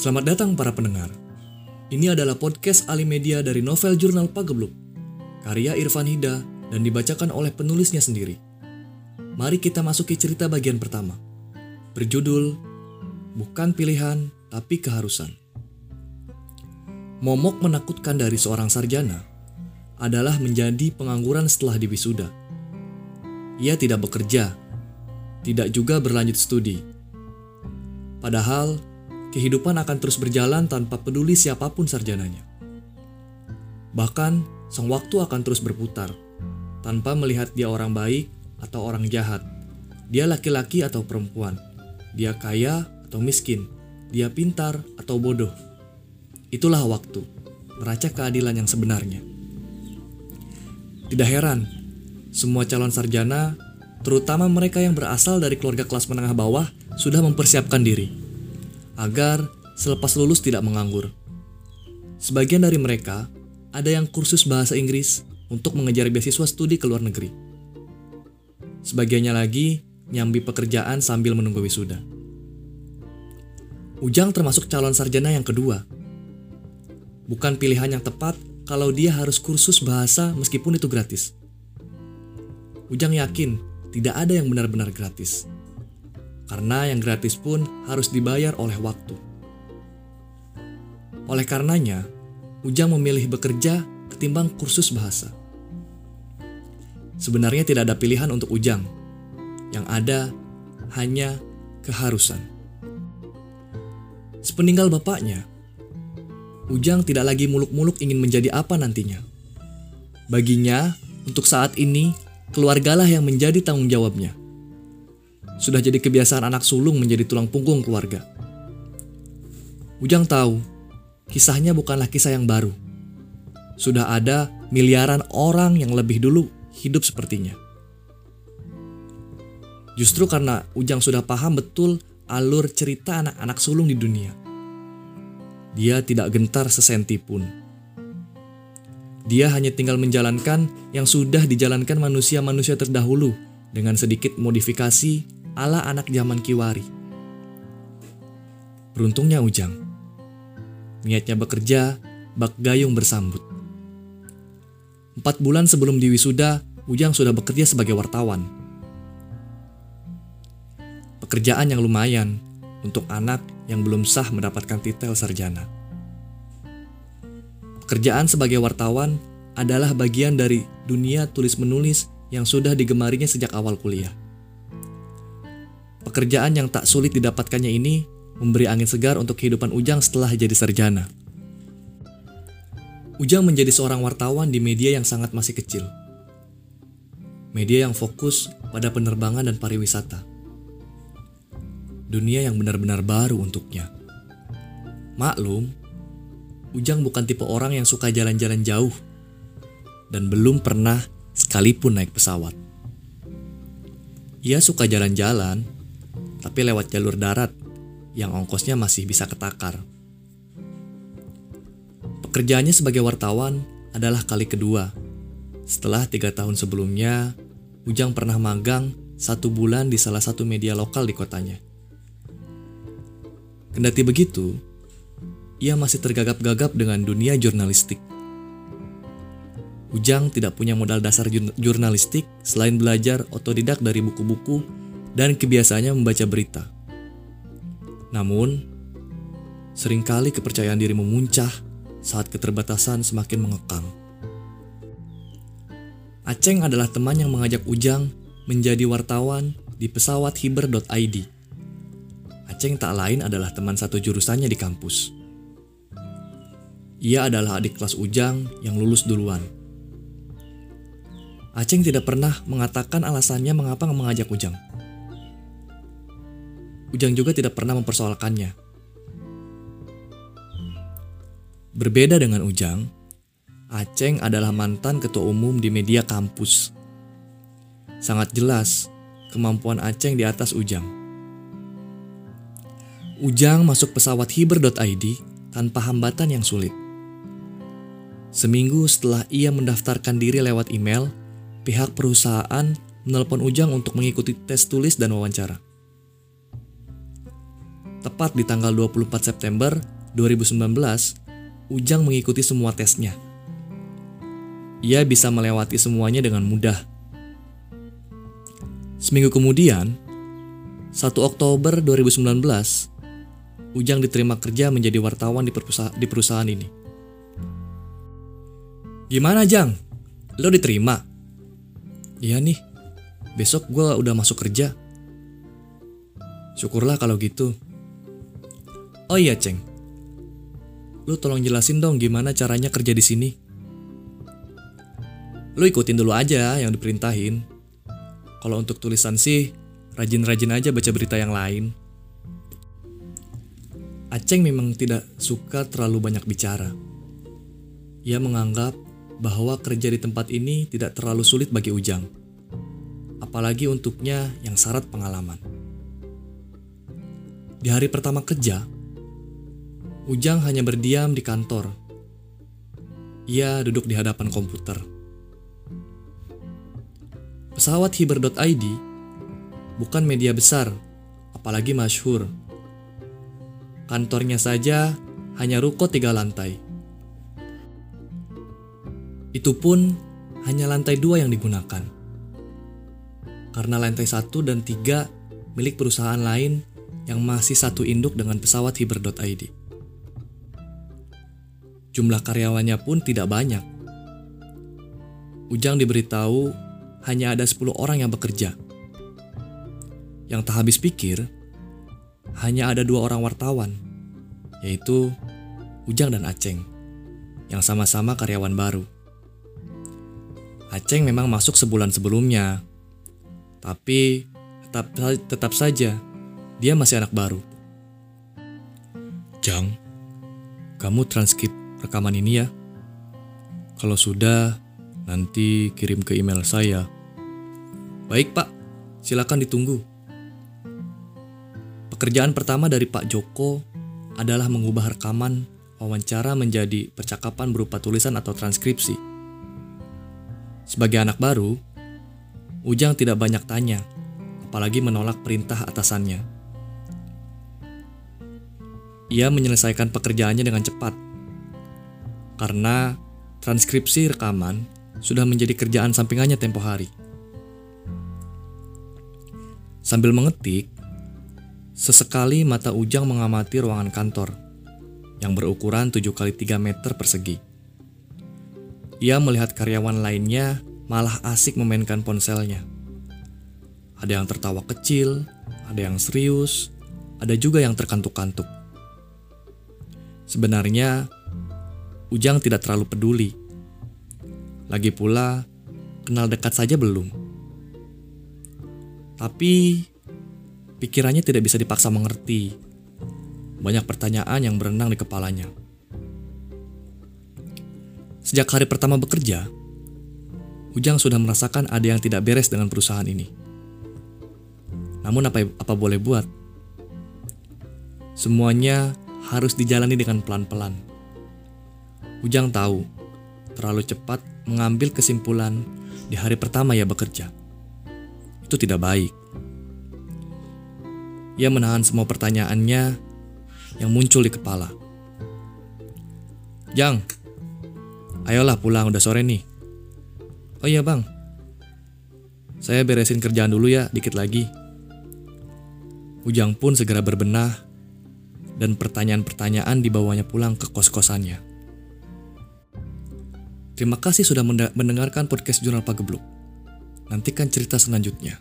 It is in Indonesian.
Selamat datang para pendengar. Ini adalah podcast Alimedia dari novel jurnal Pagebluk, karya Irfan Hida dan dibacakan oleh penulisnya sendiri. Mari kita masuki cerita bagian pertama. Berjudul Bukan Pilihan Tapi Keharusan. Momok menakutkan dari seorang sarjana adalah menjadi pengangguran setelah diwisuda. Ia tidak bekerja, tidak juga berlanjut studi. Padahal kehidupan akan terus berjalan tanpa peduli siapa pun sarjananya. Bahkan, sang waktu akan terus berputar, tanpa melihat dia orang baik atau orang jahat, dia laki-laki atau perempuan, dia kaya atau miskin, dia pintar atau bodoh. Itulah waktu, neraca keadilan yang sebenarnya. Tidak heran, semua calon sarjana, terutama mereka yang berasal dari keluarga kelas menengah bawah, sudah mempersiapkan diri agar selepas lulus tidak menganggur. Sebagian dari mereka ada yang kursus bahasa Inggris untuk mengejar beasiswa studi ke luar negeri. Sebagiannya lagi nyambi pekerjaan sambil menunggu wisuda. Ujang termasuk calon sarjana yang kedua. Bukan pilihan yang tepat kalau dia harus kursus bahasa meskipun itu gratis. Ujang yakin tidak ada yang benar-benar gratis. Karena yang gratis pun harus dibayar oleh waktu. Oleh karenanya, Ujang memilih bekerja ketimbang kursus bahasa. Sebenarnya tidak ada pilihan untuk Ujang. Yang ada hanya keharusan. Sepeninggal bapaknya, Ujang tidak lagi muluk-muluk ingin menjadi apa nantinya. Baginya, untuk saat ini, keluargalah yang menjadi tanggung jawabnya. Sudah jadi kebiasaan anak sulung menjadi tulang punggung keluarga. Ujang tahu, kisahnya bukanlah kisah yang baru. Sudah ada miliaran orang yang lebih dulu hidup sepertinya. Justru karena Ujang sudah paham betul alur cerita anak-anak sulung di dunia dia tidak gentar sesenti pun. Dia hanya tinggal menjalankan yang sudah dijalankan manusia-manusia terdahulu dengan sedikit modifikasi ala anak zaman Kiwari. Beruntungnya Ujang. Niatnya bekerja, bak gayung bersambut. Empat bulan sebelum diwisuda, Ujang sudah bekerja sebagai wartawan. Pekerjaan yang lumayan, untuk anak yang belum sah mendapatkan titel sarjana. Pekerjaan sebagai wartawan adalah bagian dari dunia tulis-menulis yang sudah digemarinya sejak awal kuliah. Pekerjaan yang tak sulit didapatkannya ini memberi angin segar untuk kehidupan Ujang setelah jadi sarjana. Ujang menjadi seorang wartawan di media yang sangat masih kecil. Media yang fokus pada penerbangan dan pariwisata dunia yang benar-benar baru untuknya. Maklum, Ujang bukan tipe orang yang suka jalan-jalan jauh dan belum pernah sekalipun naik pesawat. Ia suka jalan-jalan, tapi lewat jalur darat yang ongkosnya masih bisa ketakar. Pekerjaannya sebagai wartawan adalah kali kedua. Setelah tiga tahun sebelumnya, Ujang pernah magang satu bulan di salah satu media lokal di kotanya. Kendati begitu, ia masih tergagap-gagap dengan dunia jurnalistik. Ujang tidak punya modal dasar jurnalistik selain belajar otodidak dari buku-buku dan kebiasaannya membaca berita. Namun, sering kali kepercayaan diri memuncah saat keterbatasan semakin mengekang. Aceng adalah teman yang mengajak Ujang menjadi wartawan di pesawat hiber.id Aceng tak lain adalah teman satu jurusannya di kampus. Ia adalah adik kelas Ujang yang lulus duluan. Aceng tidak pernah mengatakan alasannya mengapa mengajak Ujang. Ujang juga tidak pernah mempersoalkannya. Berbeda dengan Ujang, Aceng adalah mantan ketua umum di media kampus. Sangat jelas kemampuan Aceng di atas Ujang. Ujang masuk pesawat hiber.id tanpa hambatan yang sulit. Seminggu setelah ia mendaftarkan diri lewat email, pihak perusahaan menelpon Ujang untuk mengikuti tes tulis dan wawancara. Tepat di tanggal 24 September 2019, Ujang mengikuti semua tesnya. Ia bisa melewati semuanya dengan mudah. Seminggu kemudian, 1 Oktober 2019, Ujang diterima kerja menjadi wartawan di, di perusahaan ini. Gimana Jang? Lo diterima? Iya nih, besok gue udah masuk kerja. Syukurlah kalau gitu. Oh iya, Ceng. Lu tolong jelasin dong gimana caranya kerja di sini. Lu ikutin dulu aja yang diperintahin. Kalau untuk tulisan sih, rajin-rajin aja baca berita yang lain. Aceng memang tidak suka terlalu banyak bicara. Ia menganggap bahwa kerja di tempat ini tidak terlalu sulit bagi Ujang. Apalagi untuknya yang syarat pengalaman. Di hari pertama kerja, Ujang hanya berdiam di kantor. Ia duduk di hadapan komputer. Pesawat hiber.id bukan media besar, apalagi masyhur. Kantornya saja hanya ruko tiga lantai. Itu pun hanya lantai dua yang digunakan. Karena lantai satu dan tiga milik perusahaan lain yang masih satu induk dengan pesawat hiber.id. Jumlah karyawannya pun tidak banyak. Ujang diberitahu hanya ada 10 orang yang bekerja. Yang tak habis pikir, hanya ada dua orang wartawan, yaitu Ujang dan Aceng, yang sama-sama karyawan baru. Aceng memang masuk sebulan sebelumnya, tapi tetap, tetap saja dia masih anak baru. Jang, kamu transkrip rekaman ini ya. Kalau sudah, nanti kirim ke email saya. Baik pak, silakan ditunggu. Pekerjaan pertama dari Pak Joko adalah mengubah rekaman wawancara menjadi percakapan berupa tulisan atau transkripsi. Sebagai anak baru, Ujang tidak banyak tanya, apalagi menolak perintah atasannya. Ia menyelesaikan pekerjaannya dengan cepat karena transkripsi rekaman sudah menjadi kerjaan sampingannya tempo hari. Sambil mengetik, sesekali mata Ujang mengamati ruangan kantor yang berukuran 7 kali 3 meter persegi. Ia melihat karyawan lainnya malah asik memainkan ponselnya. Ada yang tertawa kecil, ada yang serius, ada juga yang terkantuk-kantuk. Sebenarnya, Ujang tidak terlalu peduli. Lagi pula, kenal dekat saja belum. Tapi, pikirannya tidak bisa dipaksa mengerti. Banyak pertanyaan yang berenang di kepalanya. Sejak hari pertama bekerja, Ujang sudah merasakan ada yang tidak beres dengan perusahaan ini. Namun apa apa boleh buat? Semuanya harus dijalani dengan pelan-pelan. Ujang tahu, terlalu cepat mengambil kesimpulan di hari pertama ia bekerja. Itu tidak baik. Ia menahan semua pertanyaannya yang muncul di kepala. Jang, ayolah pulang udah sore nih. Oh iya bang, saya beresin kerjaan dulu ya dikit lagi. Ujang pun segera berbenah dan pertanyaan-pertanyaan dibawanya pulang ke kos-kosannya. Terima kasih sudah mendengarkan podcast Jurnal Pagebluk. Nantikan cerita selanjutnya.